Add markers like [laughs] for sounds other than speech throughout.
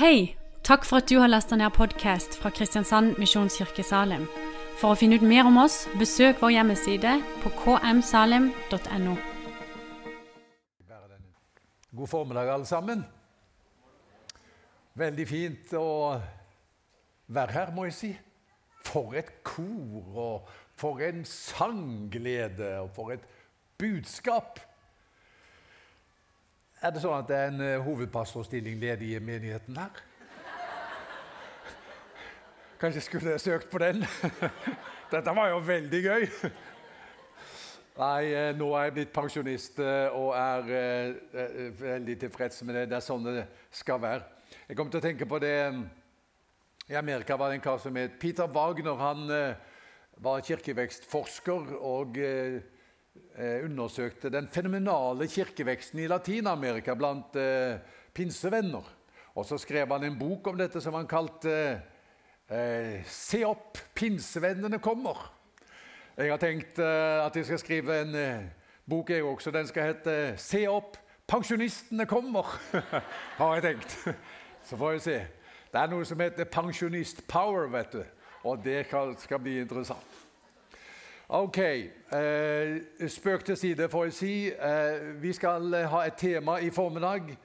Hei! Takk for at du har lasta ned podkast fra Kristiansand Misjonskirke Salim. For å finne ut mer om oss, besøk vår hjemmeside på kmsalim.no. God formiddag, alle sammen. Veldig fint å være her, må jeg si. For et kor, og for en sangglede, og for et budskap. Er det sånn at det er en eh, hovedpastorstilling ledig i menigheten her? Kanskje skulle jeg søkt på den? [laughs] Dette var jo veldig gøy. Nei, eh, nå er jeg blitt pensjonist eh, og er veldig tilfreds med det. Det er sånn det skal være. Jeg kom til å tenke på det I Amerika var det en kar som het Peter Wagner. Han var kirkevekstforsker og Eh, undersøkte den fenomenale kirkeveksten i Latin-Amerika blant eh, pinsevenner. Og Så skrev han en bok om dette som han kalte eh, 'Se opp, pinsevennene kommer'. Jeg har tenkt eh, at jeg skal skrive en eh, bok, jeg også. Den skal hete 'Se opp, pensjonistene kommer'. [laughs] har jeg tenkt. Så får vi se. Det er noe som heter pensjonist power, vet du. Og det skal bli interessant. Ok. Eh, spøk til side, får jeg si. Eh, vi skal eh, ha et tema i formiddag.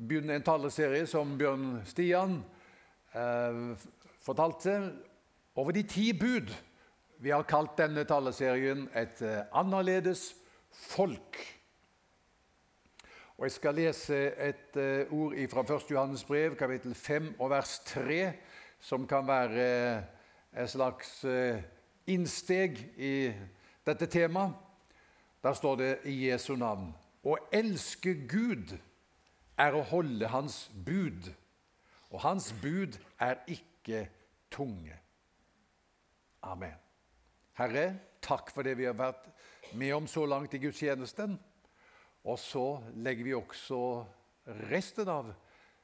Begynne en taleserie som Bjørn Stian eh, fortalte. Over de ti bud. Vi har kalt denne taleserien 'Et eh, annerledes folk'. Og Jeg skal lese et uh, ord fra 1. Johannes brev, kapittel 5 og vers 3, som kan være en slags innsteg i dette temaet. Der står det i Jesu navn Å elske Gud er å holde Hans bud, og Hans bud er ikke tunge. Amen. Herre, takk for det vi har vært med om så langt i gudstjenesten. Og så legger vi også resten av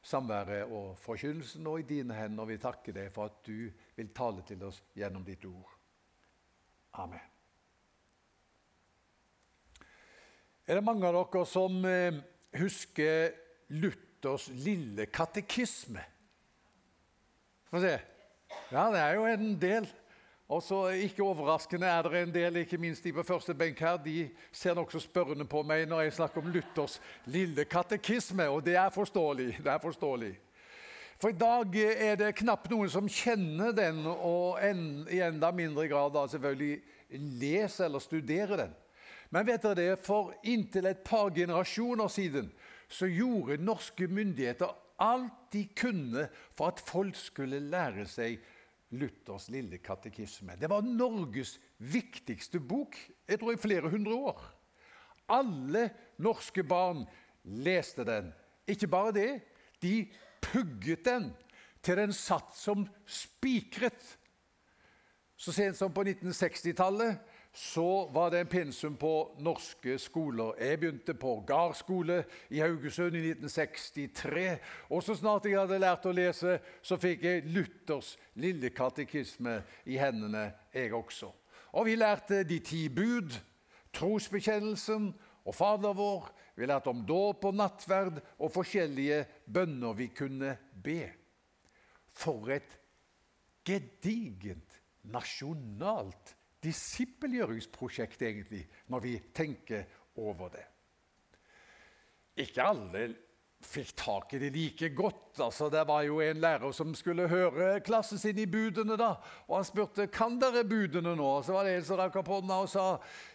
samværet og forkynnelsen nå i dine hender. Vi takker deg for at du vil tale til oss gjennom ditt ord. Amen. Er det mange av dere som eh, husker Luthers lille katekisme? Få se. Ja, det er jo en del. Og så Ikke overraskende er det en del, ikke minst de på første benk her, de ser nokså spørrende på meg når jeg snakker om Luthers lille katekisme, og det er forståelig. Det er forståelig. For i dag er det knapt noen som kjenner den, og en, i enda mindre grad da selvfølgelig leser eller studerer den. Men vet dere det, for inntil et par generasjoner siden så gjorde norske myndigheter alt de kunne for at folk skulle lære seg Luthers lille katekisme. Det var Norges viktigste bok jeg tror i flere hundre år. Alle norske barn leste den. Ikke bare det, de pugget den til den satt som spikret. Så sent som på 1960-tallet så var det en pensum på norske skoler. Jeg begynte på Gard skole i Haugesund i 1963. Og så snart jeg hadde lært å lese, så fikk jeg Luthers lille katekisme i hendene, jeg også. Og vi lærte de ti bud, trosbekjennelsen og Fader vår. Vi lærte om dåp og nattverd og forskjellige bønner vi kunne be. For et gedigent nasjonalt disippelgjøringsprosjekt, egentlig, når vi tenker over det. Ikke alle fikk tak i det like godt. Altså, det var jo en lærer som skulle høre klassen sin i budene. da, og Han spurte kan dere budene nå. Så var det en som rakk opp hånda og sa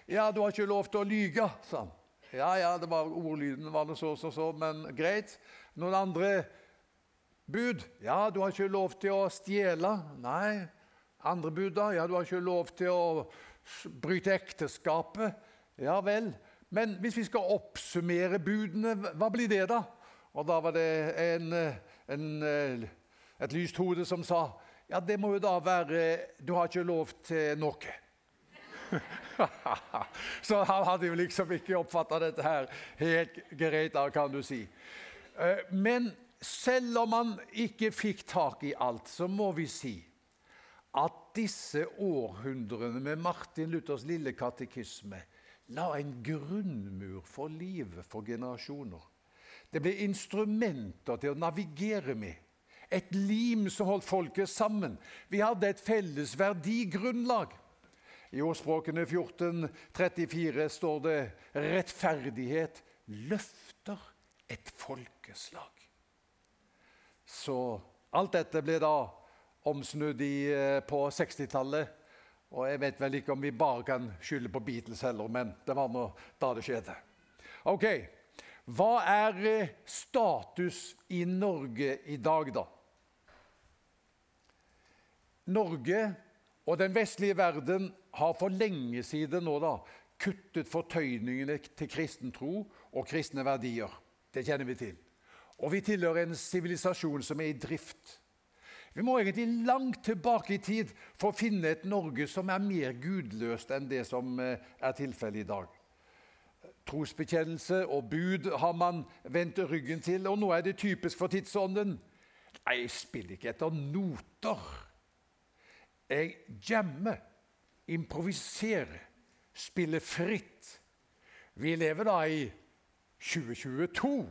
ja, du har ikke lov til å lyge. sa han. Ja, ja, det var ordlyden var det så og så, så, men greit. Noen andre bud? Ja, du har ikke lov til å stjele. Nei. Andre bud, da? Ja, du har ikke lov til å bryte ekteskapet. Ja vel. Men hvis vi skal oppsummere budene, hva blir det, da? Og da var det en, en, et lyst hode som sa ja, det må jo da være Du har ikke lov til noe. [laughs] Så han hadde jo liksom ikke oppfatta dette her helt greit, kan du si. Eh, men selv om han ikke fikk tak i alt, så må vi si at disse århundrene med Martin Luthers lille katekisme la en grunnmur for livet for generasjoner. Det ble instrumenter til å navigere med. Et lim som holdt folket sammen. Vi hadde et felles verdigrunnlag. I ordspråkene 1434 står det 'rettferdighet løfter et folkeslag'. Så alt dette ble da omsnudd i, eh, på 60-tallet. Og jeg vet vel ikke om vi bare kan skylde på Beatles heller, men det var nå da det skjedde. Ok, Hva er eh, status i Norge i dag, da? Norge og den vestlige verden har for lenge siden nå da kuttet fortøyningene til kristen tro og kristne verdier. Det kjenner vi til. Og vi tilhører en sivilisasjon som er i drift. Vi må egentlig langt tilbake i tid for å finne et Norge som er mer gudløst enn det som eh, er tilfellet i dag. Trosbekjennelse og bud har man vendt ryggen til, og nå er det typisk for tidsånden. Nei, jeg spiller ikke etter noter. Jeg jammer, improviserer, spille fritt. Vi lever da i 2022.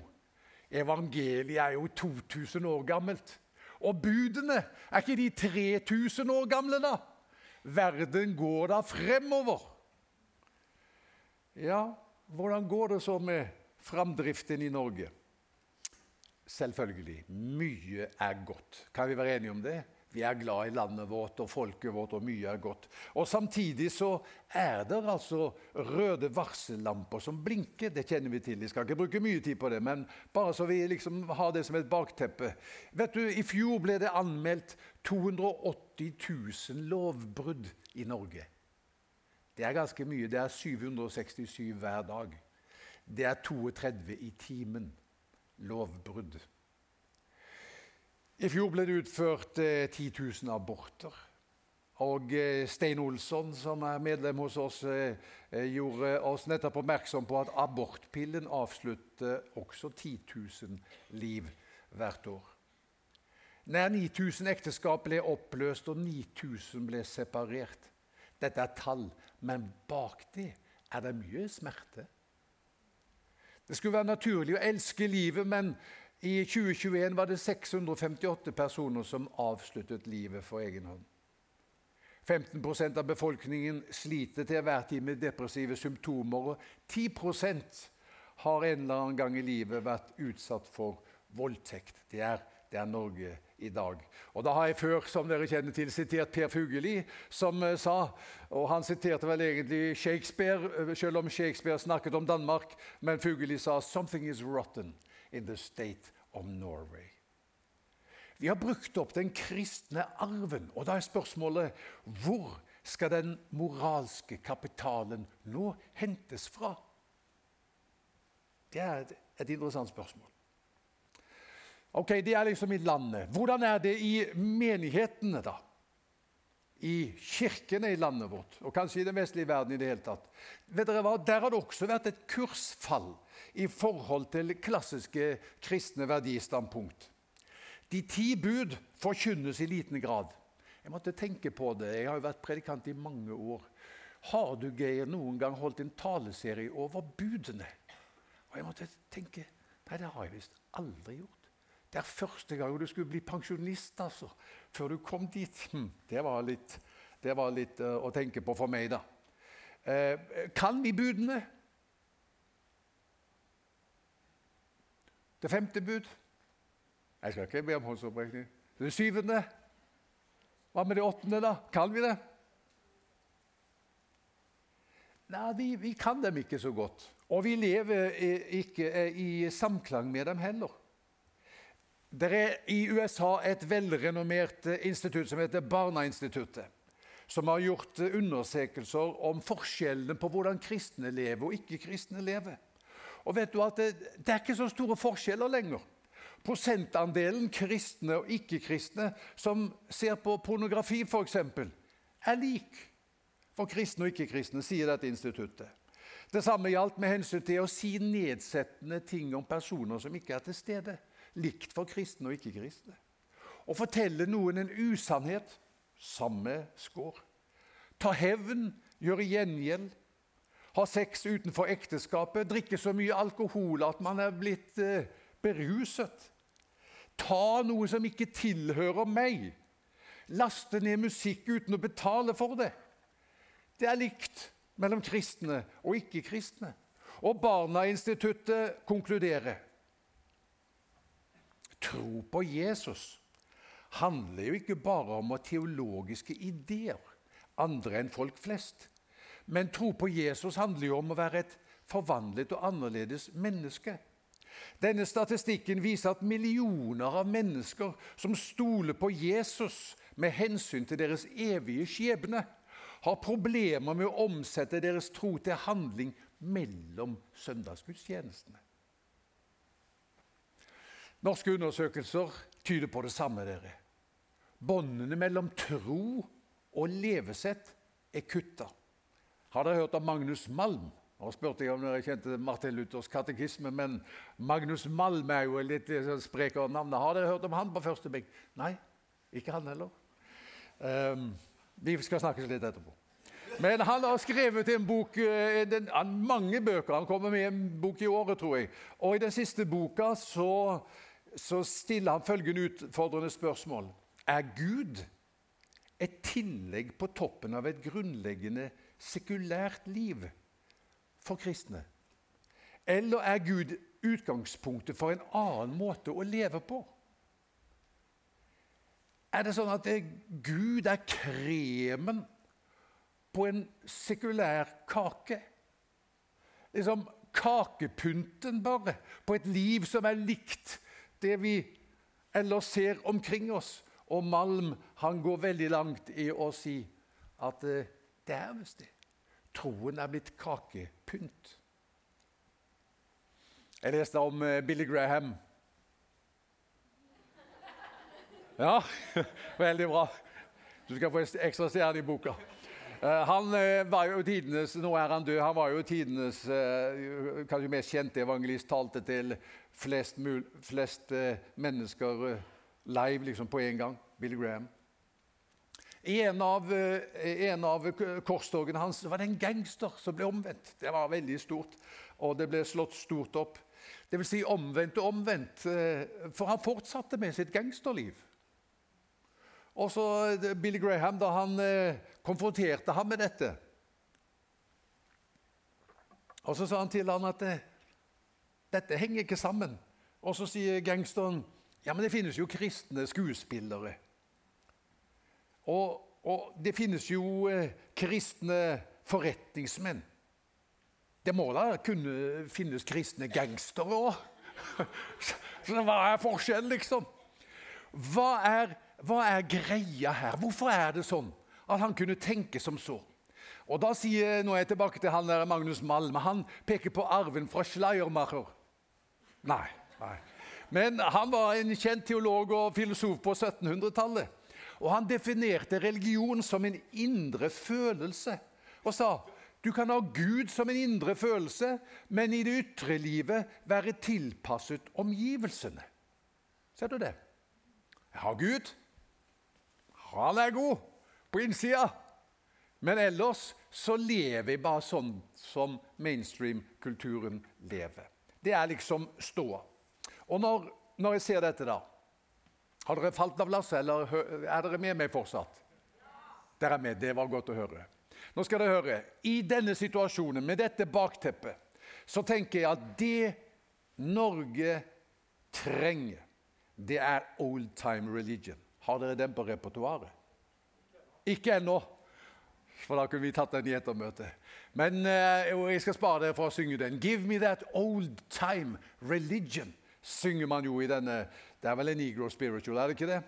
Evangeliet er jo 2000 år gammelt. Og budene, er ikke de 3000 år gamle, da? Verden går da fremover. Ja, hvordan går det så med framdriften i Norge? Selvfølgelig. Mye er godt. Kan vi være enige om det? Vi er glad i landet vårt og folket vårt, og mye er godt. Og Samtidig så er det altså røde varsellamper som blinker. Det kjenner vi til. Vi skal ikke bruke mye tid på det, men bare så vi liksom har det som et bakteppe. Vet du, I fjor ble det anmeldt 280 000 lovbrudd i Norge. Det er ganske mye. Det er 767 hver dag. Det er 32 i timen lovbrudd. I fjor ble det utført eh, 10 000 aborter. Og eh, Stein Olsson, som er medlem hos oss, eh, eh, gjorde oss nettopp oppmerksom på at abortpillen avslutter også 10 000 liv hvert år. Nær 9000 ekteskap ble oppløst, og 9000 ble separert. Dette er tall, men bak det er det mye smerte. Det skulle være naturlig å elske livet, men i 2021 var det 658 personer som avsluttet livet for egen hånd. 15% av befolkningen sliter til hver tid med depressive symptomer. og 10% har en eller annen gang i livet vært utsatt for voldtekt. Det er, det er Norge i dag. Og Da har jeg før som dere kjenner til, sitert Per Fugelli, som uh, sa og Han siterte vel egentlig Shakespeare, uh, selv om Shakespeare snakket om Danmark. Men Fugelli sa 'something is rotten' in the state of Norway. Vi har brukt opp den kristne arven, og da er spørsmålet hvor skal den moralske kapitalen nå hentes fra? Det er et, interessant spørsmål. Ok, Det er liksom i landet. Hvordan er det i menighetene, da? I kirkene i landet vårt, og kanskje i den vestlige verden i det hele tatt. Vet dere hva? Der har det også vært et kursfall i forhold til klassiske kristne verdistandpunkt. De ti bud forkynnes i liten grad. Jeg måtte tenke på det. Jeg har jo vært predikant i mange år. Har du, Geir, noen gang holdt en taleserie over budene? Og jeg måtte tenke Nei, det har jeg visst aldri gjort. Det er første gang du skulle bli pensjonist, altså. Før du kom dit. Hm, det var litt, det var litt uh, å tenke på for meg, da. Eh, kan vi budene? Det femte bud Jeg skal ikke be om håndsopprekning. Det syvende Hva med det åttende, da? Kan vi det? Nei, vi, vi kan dem ikke så godt. Og vi lever ikke i samklang med dem heller. Det er i USA et velrenommert institutt som heter Barna-instituttet, som har gjort undersøkelser om forskjellene på hvordan kristne lever og ikke-kristne lever. Og vet du at det, det er ikke så store forskjeller lenger. Prosentandelen kristne og ikke-kristne som ser på pornografi, f.eks., er lik for kristne og ikke-kristne, sier dette instituttet. Det samme gjaldt med hensyn til å si nedsettende ting om personer som ikke er til stede. Likt for kristne og ikke-kristne. Å fortelle noen en usannhet samme skår. Ta hevn, gjøre gjengjeld, ha sex utenfor ekteskapet, drikke så mye alkohol at man er blitt eh, beruset. ta noe som ikke tilhører meg, laste ned musikk uten å betale for det. Det er likt mellom kristne og ikke-kristne. Og Barna-instituttet konkluderer. Tro på Jesus handler jo ikke bare om teologiske ideer, andre enn folk flest. Men tro på Jesus handler jo om å være et forvandlet og annerledes menneske. Denne statistikken viser at millioner av mennesker som stoler på Jesus med hensyn til deres evige skjebne, har problemer med å omsette deres tro til handling mellom søndagsgudstjenestene. Norske undersøkelser tyder på det samme. dere. Båndene mellom tro og levesett er kutta. Har dere hørt om Magnus Malm? Nå spurte jeg om dere kjente Martin Luthers katekisme, men Magnus Malm er jo litt sånn sprekere navn. Har dere hørt om han på første benk? Nei, ikke han heller. Um, vi skal snakkes litt etterpå. Men han har skrevet en bok, en, en, mange bøker. Han kommer med en bok i året, tror jeg. Og i den siste boka så, så stiller han følgende utfordrende spørsmål. Er Gud et tillegg på toppen av et grunnleggende sekulært liv? for kristne? Eller er Gud utgangspunktet for en annen måte å leve på? Er det sånn at det, Gud er kremen på en sekulær kake? Liksom kakepynten, bare, på et liv som er likt det vi ellers ser omkring oss. Og Malm han går veldig langt i å si at eh, det er visst det. Troen er blitt kakepynt. Jeg leste om eh, Billy Graham. Ja, [laughs] veldig bra. Du skal få ekstra stjerne i boka. Eh, han eh, var jo tidenes, Nå er han død. Han var jo tidenes kanskje mest kjente evangelist. Talte til flest, flest mennesker live liksom på en gang. Billy Graham. I en av, eh, en av korstogene hans var det en gangster som ble omvendt. Det var veldig stort, og det ble slått stort opp. Det vil si omvendt og omvendt, eh, for han fortsatte med sitt gangsterliv. Og så eh, Billy Graham, da han konfronterte ham med dette Og så sa han til han at dette henger ikke sammen. Og så sier gangsteren ja, men det finnes jo kristne skuespillere. Og, og det finnes jo eh, kristne forretningsmenn. Det må da kunne finnes kristne gangstere òg. [laughs] Så hva er forskjellen, liksom? Hva er, hva er, greia her? Hvorfor er det sånn at han kunne tenke som så? Og da sier, Nå er jeg tilbake til han der Magnus Malm. Han peker på arven fra Schleiermacher. Nei, nei. Men han var en kjent teolog og filosof på 1700-tallet. Og han definerte religion som en indre følelse og sa du kan ha Gud som en indre følelse, men i det ytre livet være tilpasset omgivelsene. Ser du det? Jeg har Gud. Han er god på innsida. Men ellers så lever jeg bare sånn som mainstream-kulturen lever. Det er liksom ståa. Og når, når jeg ser dette, da har dere falt av lasset, eller er dere med meg fortsatt? Dere er med. Det var godt å høre. Nå skal dere høre. I denne situasjonen, med dette bakteppet, så tenker jeg at det Norge trenger, det er old time religion. Har dere den på repertoaret? Ikke ennå, for da kunne vi tatt den i ettermøtet. Men uh, jeg skal spare dere for å synge den. Give me that old time religion, synger man jo i denne det er vel en negro spiritual, er det ikke det?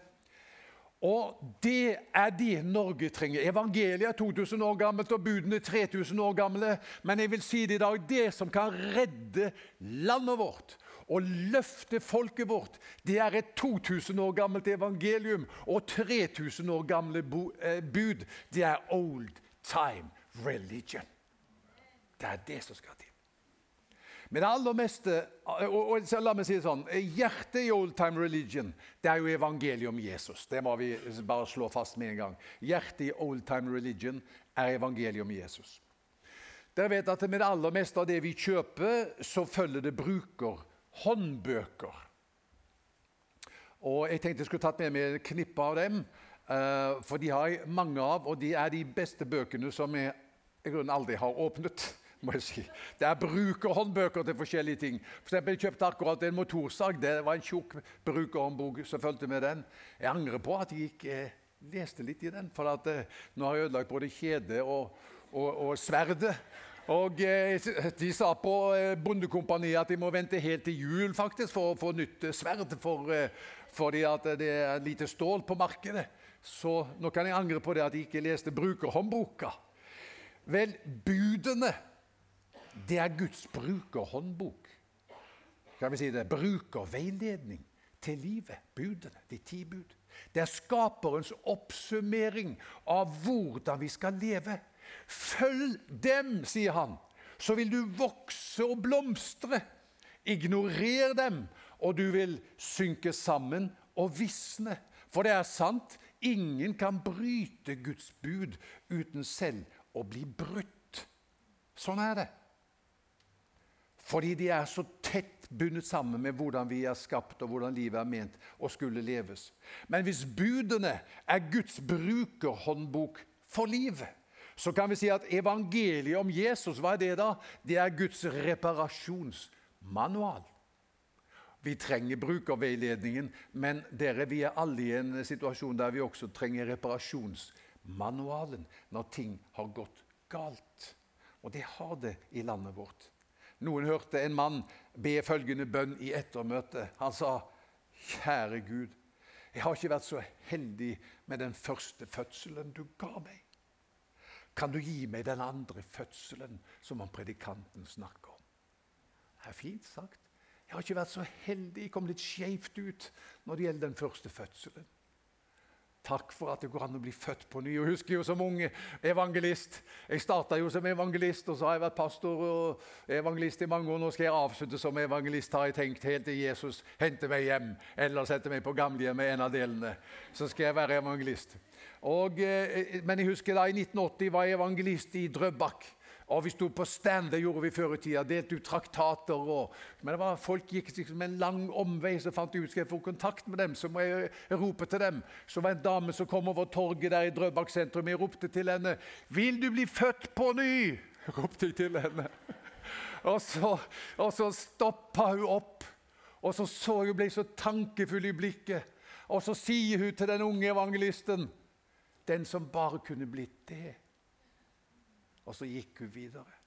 Og det er det Norge trenger. Evangeliet er 2000 år gammelt, og budene er 3000 år gamle. Men jeg vil si det i dag, det som kan redde landet vårt og løfte folket vårt, det er et 2000 år gammelt evangelium og 3000 år gamle eh, bud. Det er old time religion. Det er det som skal til. Men det aller meste og, og, La meg si det sånn Hjertet i old time religion det er jo evangeliet om Jesus. Det må vi bare slå fast med en gang. Hjertet i old time religion er evangeliet om Jesus. Dere vet at Med det aller meste av det vi kjøper, så følger det bruker håndbøker. Og Jeg tenkte jeg skulle tatt med meg et knippe av dem, uh, for de har jeg mange av. Og de er de beste bøkene som jeg i grunnen aldri har åpnet. Si. Det er brukerhåndbøker til forskjellige ting. For eksempel, jeg kjøpte akkurat en motorsag. Det var en tjukk brukerhåndbok som fulgte med den. Jeg angrer på at jeg ikke eh, leste litt i den, for at, eh, nå har jeg ødelagt både kjedet og, og, og sverdet. Og eh, De sa på eh, Bondekompaniet at de må vente helt til jul faktisk for å få nytt sverd. For, fordi det er lite stål på markedet. Så nå kan jeg angre på det at jeg ikke leste brukerhåndboka. Vel, budene, det er Guds brukerhåndbok. Kan vi si det? Brukerveiledning til livet. Budene. De ti bud. Det er skaperens oppsummering av hvordan vi skal leve. Følg dem, sier han, så vil du vokse og blomstre. Ignorer dem, og du vil synke sammen og visne. For det er sant, ingen kan bryte Guds bud uten selv å bli brutt. Sånn er det. Fordi de er så tett bundet sammen med hvordan vi er skapt, og hvordan livet er ment å skulle leves. Men hvis budene er Guds brukerhåndbok for livet, så kan vi si at evangeliet om Jesus, hva er det da? Det er Guds reparasjonsmanual. Vi trenger brukerveiledningen, men dere, vi er alle i en situasjon der vi også trenger reparasjonsmanualen når ting har gått galt. Og det har det i landet vårt. Noen hørte en mann be følgende bønn i ettermøtet. Han sa, 'Kjære Gud, jeg har ikke vært så heldig med den første fødselen du ga meg.' Kan du gi meg den andre fødselen som om predikanten snakker om? Det er fint sagt. Jeg har ikke vært så heldig, jeg kom litt skjevt ut når det gjelder den første fødselen. Takk for at det går an å bli født på ny. Jeg husker jo som ung evangelist. Jeg starta jo som evangelist, og så har jeg vært pastor og evangelist i mange år. Nå skal jeg avslutte som evangelist, har jeg tenkt, helt til Jesus henter meg hjem eller setter meg på gamlehjemmet, en av delene. Så skal jeg være evangelist. Og, eh, men jeg husker da i 1980 var jeg evangelist i Drøbak. Og Vi sto på stand, det gjorde vi før i tida. Delte ut traktater. Og, men det var, folk gikk liksom en lang omvei, så fant jeg ut skal jeg få kontakt med dem. Så må jeg rope til dem. Så var det en dame som kom over torget der i Drøbak sentrum. Jeg ropte til henne 'Vil du bli født på ny?' [laughs] ropte jeg til henne. [laughs] Og så, og så stoppa hun opp. Og så så hun ble så tankefull i blikket. Og så sier hun til den unge evangelisten 'Den som bare kunne blitt det' og så gikk hun videre.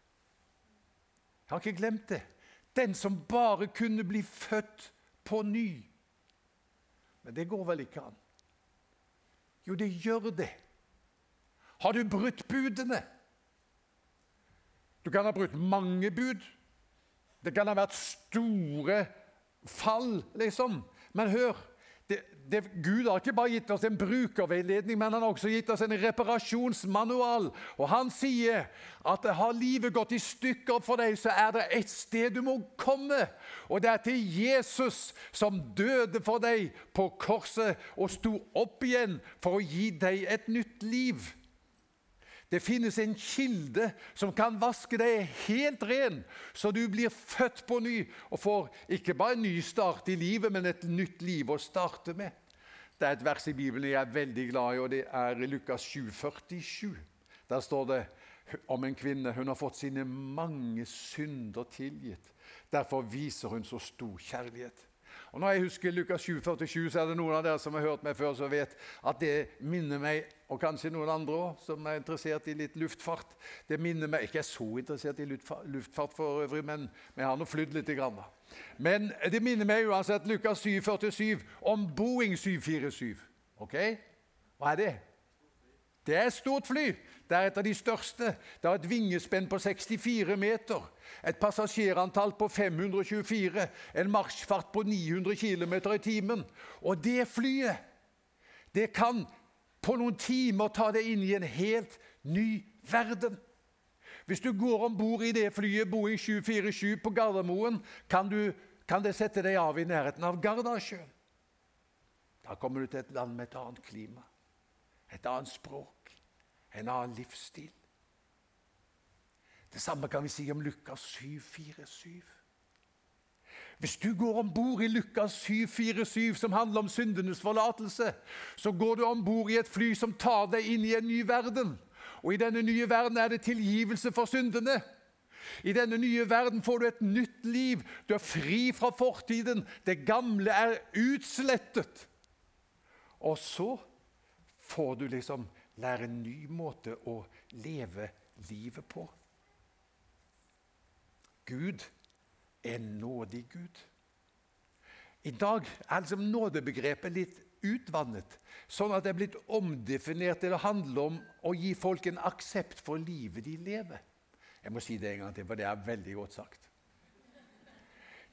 Jeg har ikke glemt det. Den som bare kunne bli født på ny. Men det går vel ikke an? Jo, det gjør det. Har du brutt budene? Du kan ha brutt mange bud. Det kan ha vært store fall, liksom. Men hør det, Gud har ikke bare gitt oss en brukerveiledning, men han har også gitt oss en reparasjonsmanual. Og Han sier at har livet gått i stykker for deg, så er det et sted du må komme. Og det er til Jesus, som døde for deg på korset og sto opp igjen for å gi deg et nytt liv. Det finnes en kilde som kan vaske deg helt ren, så du blir født på ny og får ikke bare en ny start i livet, men et nytt liv å starte med. Det er et vers i Bibelen jeg er veldig glad i, og det er i Lukas 7, 47. Der står det om en kvinne. Hun har fått sine mange synder tilgitt. Derfor viser hun så stor kjærlighet. Og Når jeg husker Lukas 7, 47, så er det noen av dere som har hørt meg før, som vet at det minner meg, og kanskje noen andre også, som er interessert i litt luftfart Det minner meg, Ikke er så interessert i luftfart for øvrig, men, men jeg har nå flydd litt. Grann, da. men det minner meg uansett Lukas 7, 47 om Boeing 747. Ok? Hva er det? Det er et stort fly. Det er et av de største. Det har et vingespenn på 64 meter. Et passasjerantall på 524. En marsjfart på 900 km i timen. Og det flyet, det kan på noen timer ta deg inn i en helt ny verden. Hvis du går om bord i det flyet Boeing 747 på Gardermoen, kan, du, kan det sette deg av i nærheten av Gardasjøen. Da kommer du til et land med et annet klima, et annet språk en annen livsstil. Det samme kan vi si om Lukas 7, 4, 7. Hvis du går om bord i Lukas 747, som handler om syndenes forlatelse, så går du om bord i et fly som tar deg inn i en ny verden. Og i denne nye verden er det tilgivelse for syndene. I denne nye verden får du et nytt liv. Du er fri fra fortiden. Det gamle er utslettet. Og så får du liksom lære en ny måte å leve livet på. Gud er nådig Gud. I dag er liksom nådebegrepet litt utvannet, sånn at det er blitt omdefinert til å handle om å gi folk en aksept for livet de lever. Jeg må si det en gang til, for det er veldig godt sagt.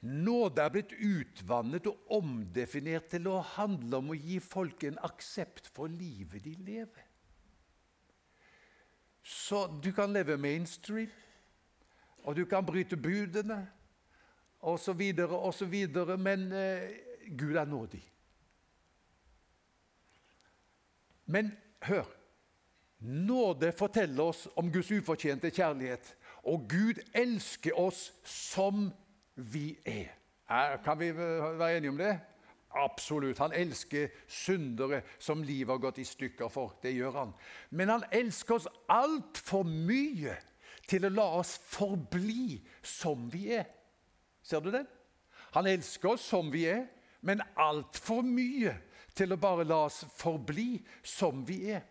Nåde er blitt utvannet og omdefinert til å handle om å gi folk en aksept for livet de lever. Så du kan leve mainstream, og du kan bryte budene osv., osv., men eh, Gud er nådig. Men hør Nåde forteller oss om Guds ufortjente kjærlighet. Og Gud elsker oss som vi er. Kan vi være enige om det? Absolutt. Han elsker syndere som livet har gått i stykker for. Det gjør han. Men han elsker oss altfor mye til å la oss forbli som vi er. Ser du det? Han elsker oss som vi er, men altfor mye til å bare la oss forbli som vi er.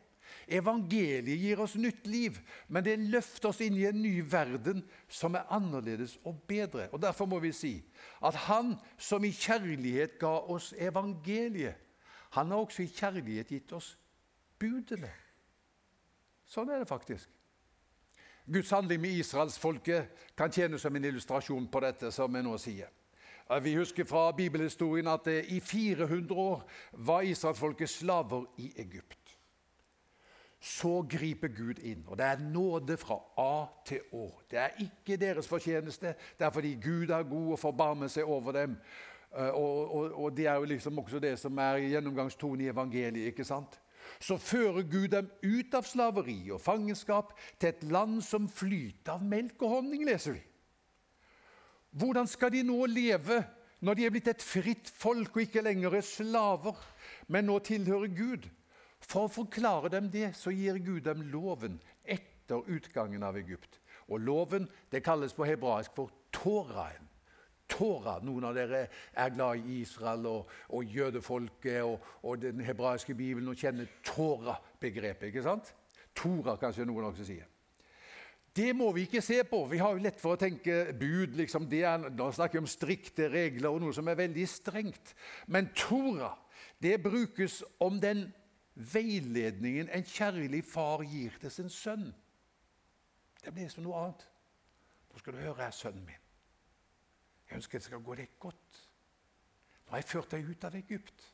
Evangeliet gir oss nytt liv, men det løfter oss inn i en ny verden som er annerledes og bedre. Og Derfor må vi si at Han som i kjærlighet ga oss evangeliet, han har også i kjærlighet gitt oss budene. Sånn er det faktisk. Guds handling med israelsfolket kan tjene som en illustrasjon på dette. som jeg nå sier. Vi husker fra bibelhistorien at eh, i 400 år var israelsfolket slaver i Egypt. Så griper Gud inn, og det er nåde fra A til Å. Det er ikke deres fortjeneste, det er fordi Gud er god og forbarmer seg over dem. Eh, og, og, og, Det er jo liksom også det som er gjennomgangstonen i evangeliet. ikke sant? Så fører Gud dem ut av slaveri og fangenskap til et land som flyter av melk og honning, leser vi. Hvordan skal de nå leve når de er blitt et fritt folk og ikke lenger er slaver, men nå tilhører Gud? For å forklare dem det, så gir Gud dem loven etter utgangen av Egypt. Og Loven det kalles på hebraisk for Toraen. Tora, Noen av dere er glad i Israel og, og jødefolket og, og, den hebraiske bibelen og kjenner Tora-begrepet. ikke sant? Tora, kanskje noen også sier. Det må vi ikke se på. Vi har jo lett for å tenke bud. Liksom det er, da snakker vi om strikte regler og noe som er veldig strengt. Men Tora det brukes om den veiledningen en kjærlig far gir til sin sønn. Det blir som noe annet. Nå skal du høre, her, sønnen min. Jeg ønsker det skal gå deg godt. Nå har jeg ført deg ut av Egypt.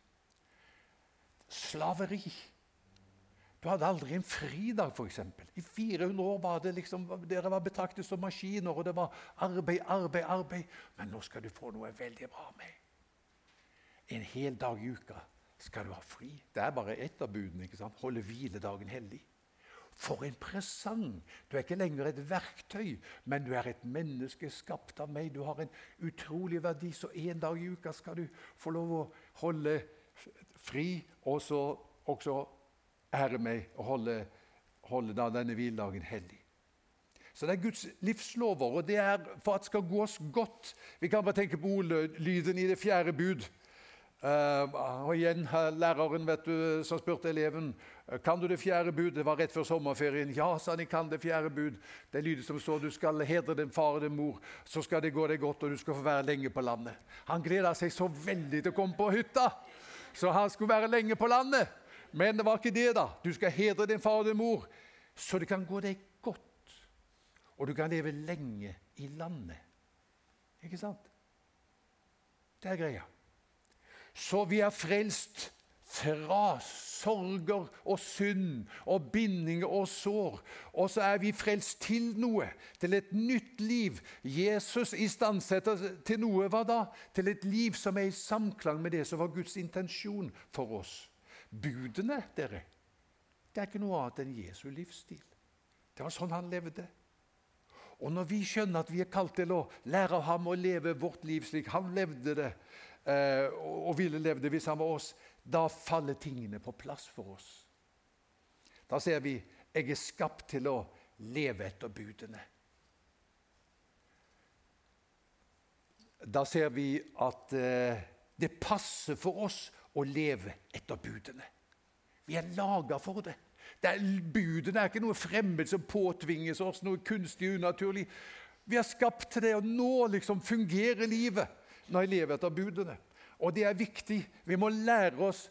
Slaveri. Du hadde aldri en fridag, f.eks. I 400 år var det liksom, dere var betraktet som maskiner, og det var arbeid, arbeid, arbeid. Men nå skal du få noe veldig bra med. En hel dag i uka skal du ha fri. Det er bare ett av budene. ikke sant? Holde hviledagen hellig. For en presang! Du er ikke lenger et verktøy, men du er et menneske skapt av meg. Du har en utrolig verdi, så en dag i uka skal du få lov å holde fri, og så også ære meg og holde, holde denne hviledagen hellig. Så det er Guds livslover, og det er for at det skal gå oss godt. Vi kan bare tenke på ordlyden i det fjerde bud. Uh, og igjen læreren vet du, som spurte eleven kan du det fjerde bud. Det var rett før sommerferien. Ja, sa han, jeg kan det fjerde bud. Det lyder som så, du skal hedre din far og din mor, så skal det gå deg godt, og du skal få være lenge på landet. Han gleda seg så veldig til å komme på hytta, så han skulle være lenge på landet. Men det var ikke det, da. Du skal hedre din far og din mor, så det kan gå deg godt. Og du kan leve lenge i landet. Ikke sant? Det er greia. Så vi er frelst fra sorger og synd og bindinger og sår. Og så er vi frelst til noe, til et nytt liv. Jesus istandsetter til noe hva da? Til et liv som er i samklang med det som var Guds intensjon for oss. Budene, dere, det er ikke noe annet enn Jesu livsstil. Det var sånn han levde. Og når vi skjønner at vi er kalt til å lære ham å leve vårt liv slik han levde det, og ville leve det sammen med oss, da faller tingene på plass for oss. Da ser vi jeg er skapt til å leve etter budene. Da ser vi at eh, det passer for oss å leve etter budene. Vi er laga for det. det er, budene er ikke noe fremmed som påtvinges oss, noe kunstig unaturlig. Vi er skapt til det, og nå liksom fungerer livet når jeg lever etter budene. Og det er viktig. Vi må lære oss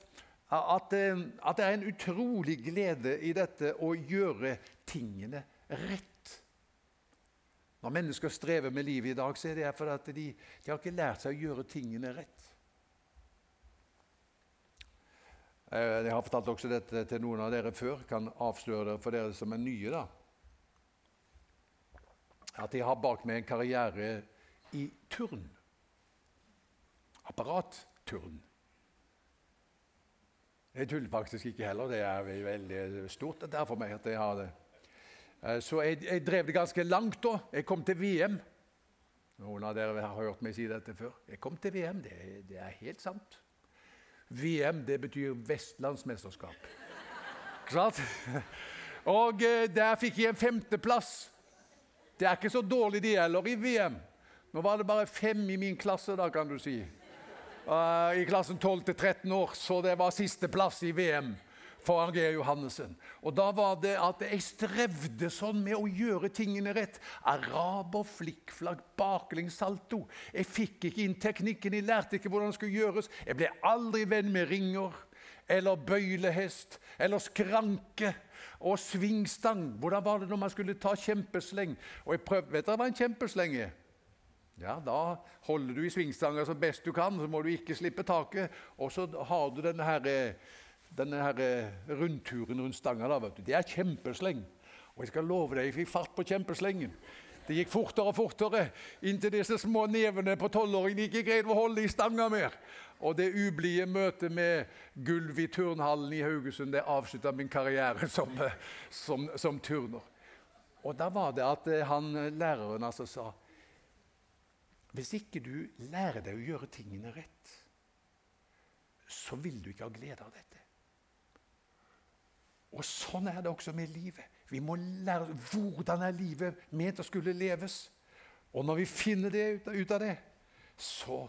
at, eh, at det er en utrolig glede i dette å gjøre tingene rett. Når mennesker strever med livet i dag, så er det fordi de, de har ikke lært seg å gjøre tingene rett. Eh, jeg har fortalt også dette til noen av dere før. Kan avsløre det for dere som er nye. da. At jeg har bak meg en karriere i turn. Apparatturn. Jeg tuller faktisk ikke heller. Det er veldig stort det er for meg at jeg har det. Eh, så jeg, jeg drev det ganske langt da. Jeg kom til VM. Noen av dere har hørt meg si dette før. Jeg kom til VM. Det, det er helt sant. VM det betyr vestlandsmesterskap. Sant? Og eh, der fikk jeg en femteplass. Det er ikke så dårlig, det gjelder i VM. Nå var det bare fem i min klasse, da, kan du si. Uh, I klassen 12-13 år, så det var sisteplass i VM for Geir Johannessen. Og da var det at jeg strevde sånn med å gjøre tingene rett. Araber, flikkflagg, baklengssalto. Jeg fikk ikke inn teknikken, jeg lærte ikke hvordan det skulle gjøres. Jeg ble aldri venn med ringer eller bøylehest eller skranke og svingstang. Hvordan var det når man skulle ta kjempesleng? Og jeg prøvde, Vet dere hva en kjempesleng er? Ja, Da holder du i svingstanga så best du kan, så må du ikke slippe taket. Og så har du denne her, denne her rundturen rundt stanga. Det er kjempesleng. Og jeg skal love deg, jeg fikk fart på kjempeslengen. Det gikk fortere og fortere inntil disse små nevene på tolvåringen ikke greide å holde i stanga mer. Og det ublide møtet med gulv i turnhallen i Haugesund det avslutta min karriere som, som, som, turner. Og da var det at eh, han, læreren altså sa Hvis ikke du lærer deg å gjøre tingene rett, så vil du ikke ha glede av dette. Og sånn er det også med livet. Vi må lære hvordan er livet ment å skulle leves. Og når vi finner det ut, ut av det, så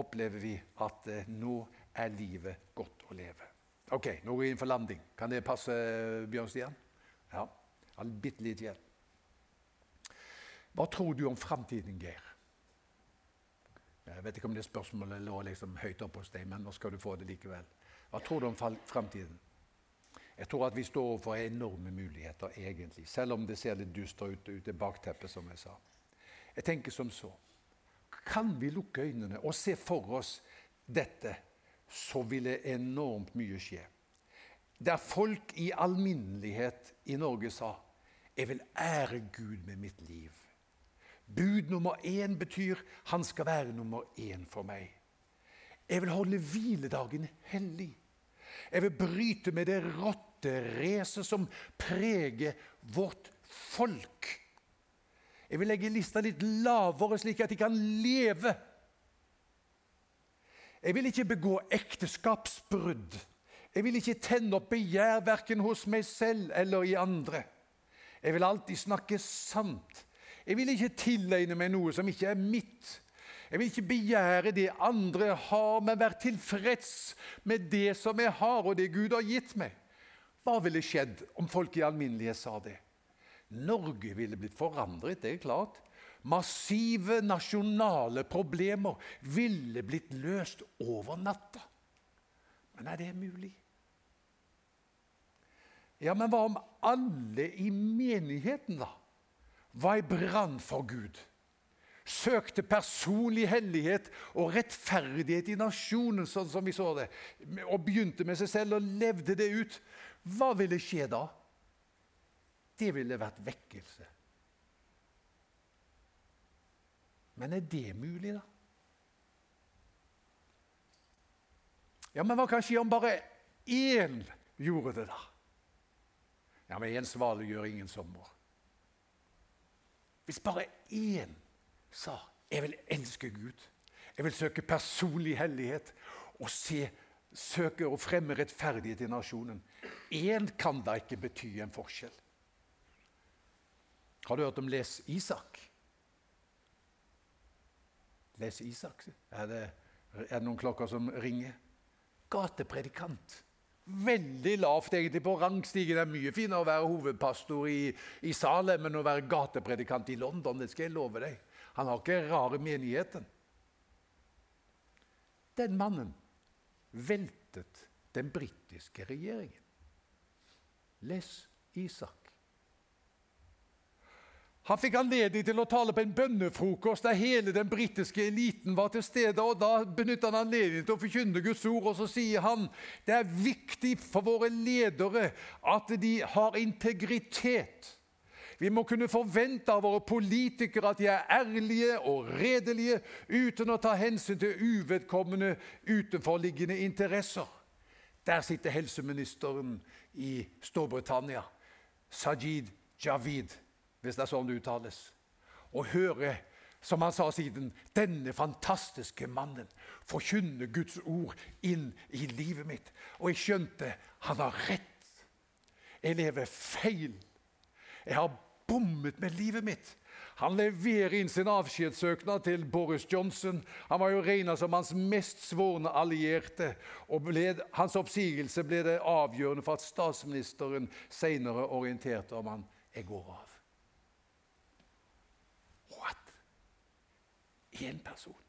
opplever vi at eh, nå er livet godt å leve. Ok, nå går vi inn for landing. Kan det passe, Bjørn Stian? Ja. Bitte litt igjen. Hva tror du om framtiden, Geir? Jeg vet ikke om det spørsmålet lå liksom høyt oppe hos deg, men nå skal du få det likevel. Hva tror du om framtiden? Jeg tror at vi står overfor enorme muligheter, egentlig, selv om det ser litt dystert ut ute i bakteppet, som jeg sa. Jeg tenker som så. Kan vi lukke øynene og se for oss dette, så vil det enormt mye skje. Der folk i alminnelighet i Norge sa 'Jeg vil ære Gud med mitt liv'. Bud nummer én betyr 'Han skal være nummer én for meg'. Jeg vil holde hviledagen hellig. Jeg vil bryte med det rotteracet som preger vårt folk. Jeg vil legge lista litt lavere, slik at de kan leve. Jeg vil ikke begå ekteskapsbrudd. Jeg vil ikke tenne opp begjær verken hos meg selv eller i andre. Jeg vil alltid snakke sant. Jeg vil ikke tilegne meg noe som ikke er mitt. Jeg vil ikke begjære det andre har, men være tilfreds med det som jeg har, og det Gud har gitt meg. Hva ville skjedd om folk i alminnelighet sa det? Norge ville blitt forandret, det er klart. Massive nasjonale problemer ville blitt løst over natta. Men er det mulig? Ja, men hva om alle i menigheten, da, var i brann for Gud? søkte personlig hellighet og rettferdighet i nasjonen, sånn som vi så det, og begynte med seg selv og levde det ut, hva ville skje da? Det ville vært vekkelse. Men er det mulig, da? Ja, Men hva kan skje om bare én gjorde det, da? Ja, men Én svale gjør ingen sommer. Hvis bare én sa 'Jeg vil elske Gud', jeg vil søke personlig hellighet og se, søke å fremme rettferdighet i nasjonen Én kan da ikke bety en forskjell. Har du hørt om Les Isak? Les Isak? Er det, er det noen klokker som ringer? Gatepredikant. Veldig lavt egentlig på rangstigen. Det er mye finere å være hovedpastor i, i Salem enn å være gatepredikant i London. Det skal jeg love deg. Han har ikke rare menigheten. Den mannen veltet den britiske regjeringen. Les Isak. Han fikk anledning til å tale på en bønnefrokost der hele den britiske eliten var til stede. og Da benytta han anledningen til å forkynne Guds ord, og så sier han det er viktig for våre ledere at de har integritet. Vi må kunne forvente av våre politikere at de er ærlige og redelige uten å ta hensyn til uvedkommende utenforliggende interesser. Der sitter helseministeren i Storbritannia, Sajid Javid hvis det er sånn det uttales. Og høre, som han sa siden, denne fantastiske mannen forkynne Guds ord inn i livet mitt. Og jeg skjønte han har rett. Jeg lever feil. Jeg har bommet med livet mitt. Han leverer inn sin avskjedssøknad til Boris Johnson. Han var jo regna som hans mest svorne allierte. og ble, Hans oppsigelse ble det avgjørende for at statsministeren senere orienterte om han. Jeg går av. én person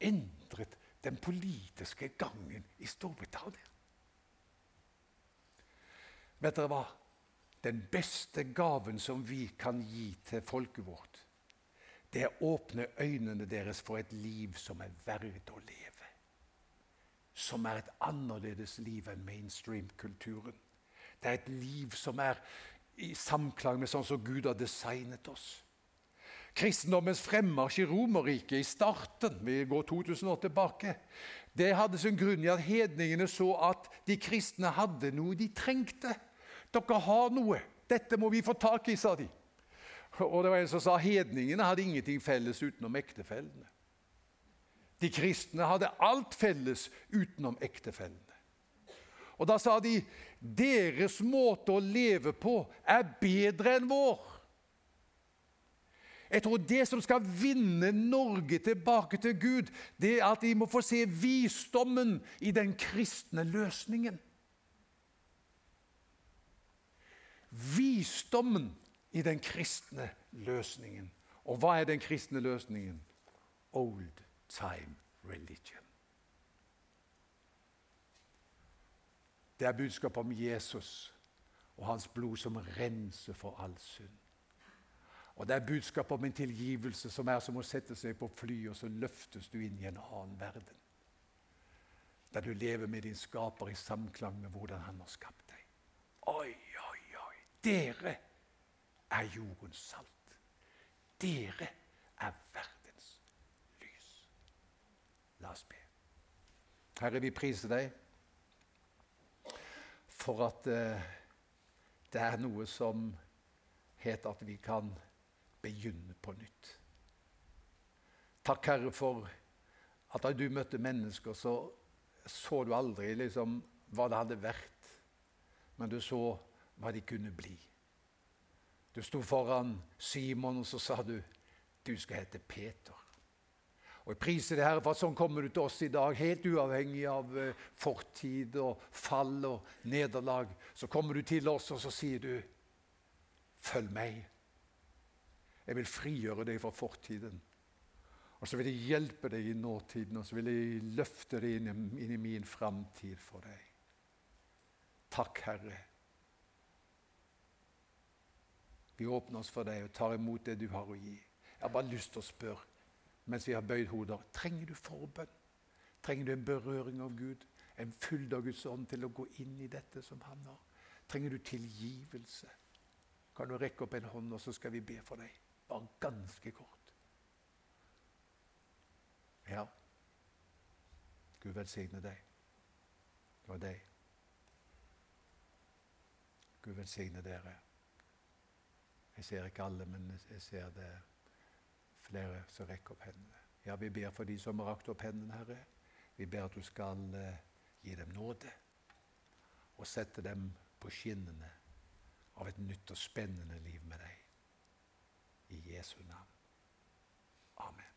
endret den politiske gangen i Storbritannia. Vet dere hva? Den beste gaven som vi kan gi til folket vårt, det er å åpne øynene deres for et liv som er verdt å leve. Som er et annerledes liv enn mainstream-kulturen. Det er et liv som er i samklang med sånn som Gud har designet oss kristendommens fremmarsj i Romerriket i starten, vi går 2000 år tilbake, det hadde sin grunn i at hedningene så at de kristne hadde noe de trengte. Dere har noe. Dette må vi få tak i, sa de. Og det var en som sa hedningene hadde ingenting felles utenom ektefellene. De kristne hadde alt felles utenom ektefellene. Og da sa de deres måte å leve på er bedre enn vår. Jeg tror det som skal vinne Norge tilbake til Gud, det er at de må få se visdommen i den kristne løsningen. Visdommen i den kristne løsningen. Og hva er den kristne løsningen? Old time religion. Det er budskapet om Jesus og hans blod som renser for all synd. Og Det er budskapet om en tilgivelse som er som å sette seg på fly, og så løftes du inn i en annen verden. Der du lever med din skaper i samklang med hvordan han har skapt deg. Oi, oi, oi! Dere er jordens salt. Dere er verdens lys. La oss be. Herre, vi priser deg for at uh, det er noe som heter at vi kan begynne på nytt. Takk, Herre, for at da du møtte mennesker, så så du aldri liksom hva det hadde vært, men du så hva de kunne bli. Du sto foran Simon, og så sa du du skal hete Peter. Og Jeg priser det Herre, for at sånn kommer du til oss i dag, helt uavhengig av uh, fortid og fall og nederlag. Så kommer du til oss, og så sier du, 'Følg meg'. Jeg vil frigjøre deg fra fortiden. Og så vil jeg hjelpe deg i nåtiden, og så vil jeg løfte deg inn, inn i min framtid for deg. Takk, Herre. Vi åpner oss for deg og tar imot det du har å gi. Jeg har bare lyst til å spørre, mens vi har bøyd hoder, trenger du forbønn? Trenger du en berøring av Gud? En fylde av Guds ånd til å gå inn i dette som han har? Trenger du tilgivelse? Kan du rekke opp en hånd, og så skal vi be for deg? Bare ganske kort. Ja, Gud velsigne deg. Var deg. Gud velsigne dere. Jeg ser ikke alle, men jeg ser det flere som rekker opp hendene. Ja, vi ber for de som har rakt opp hendene, Herre. Vi ber at du skal uh, gi dem nåde og sette dem på skinnene av et nytt og spennende liv med deg. I Jesu navn. Amen.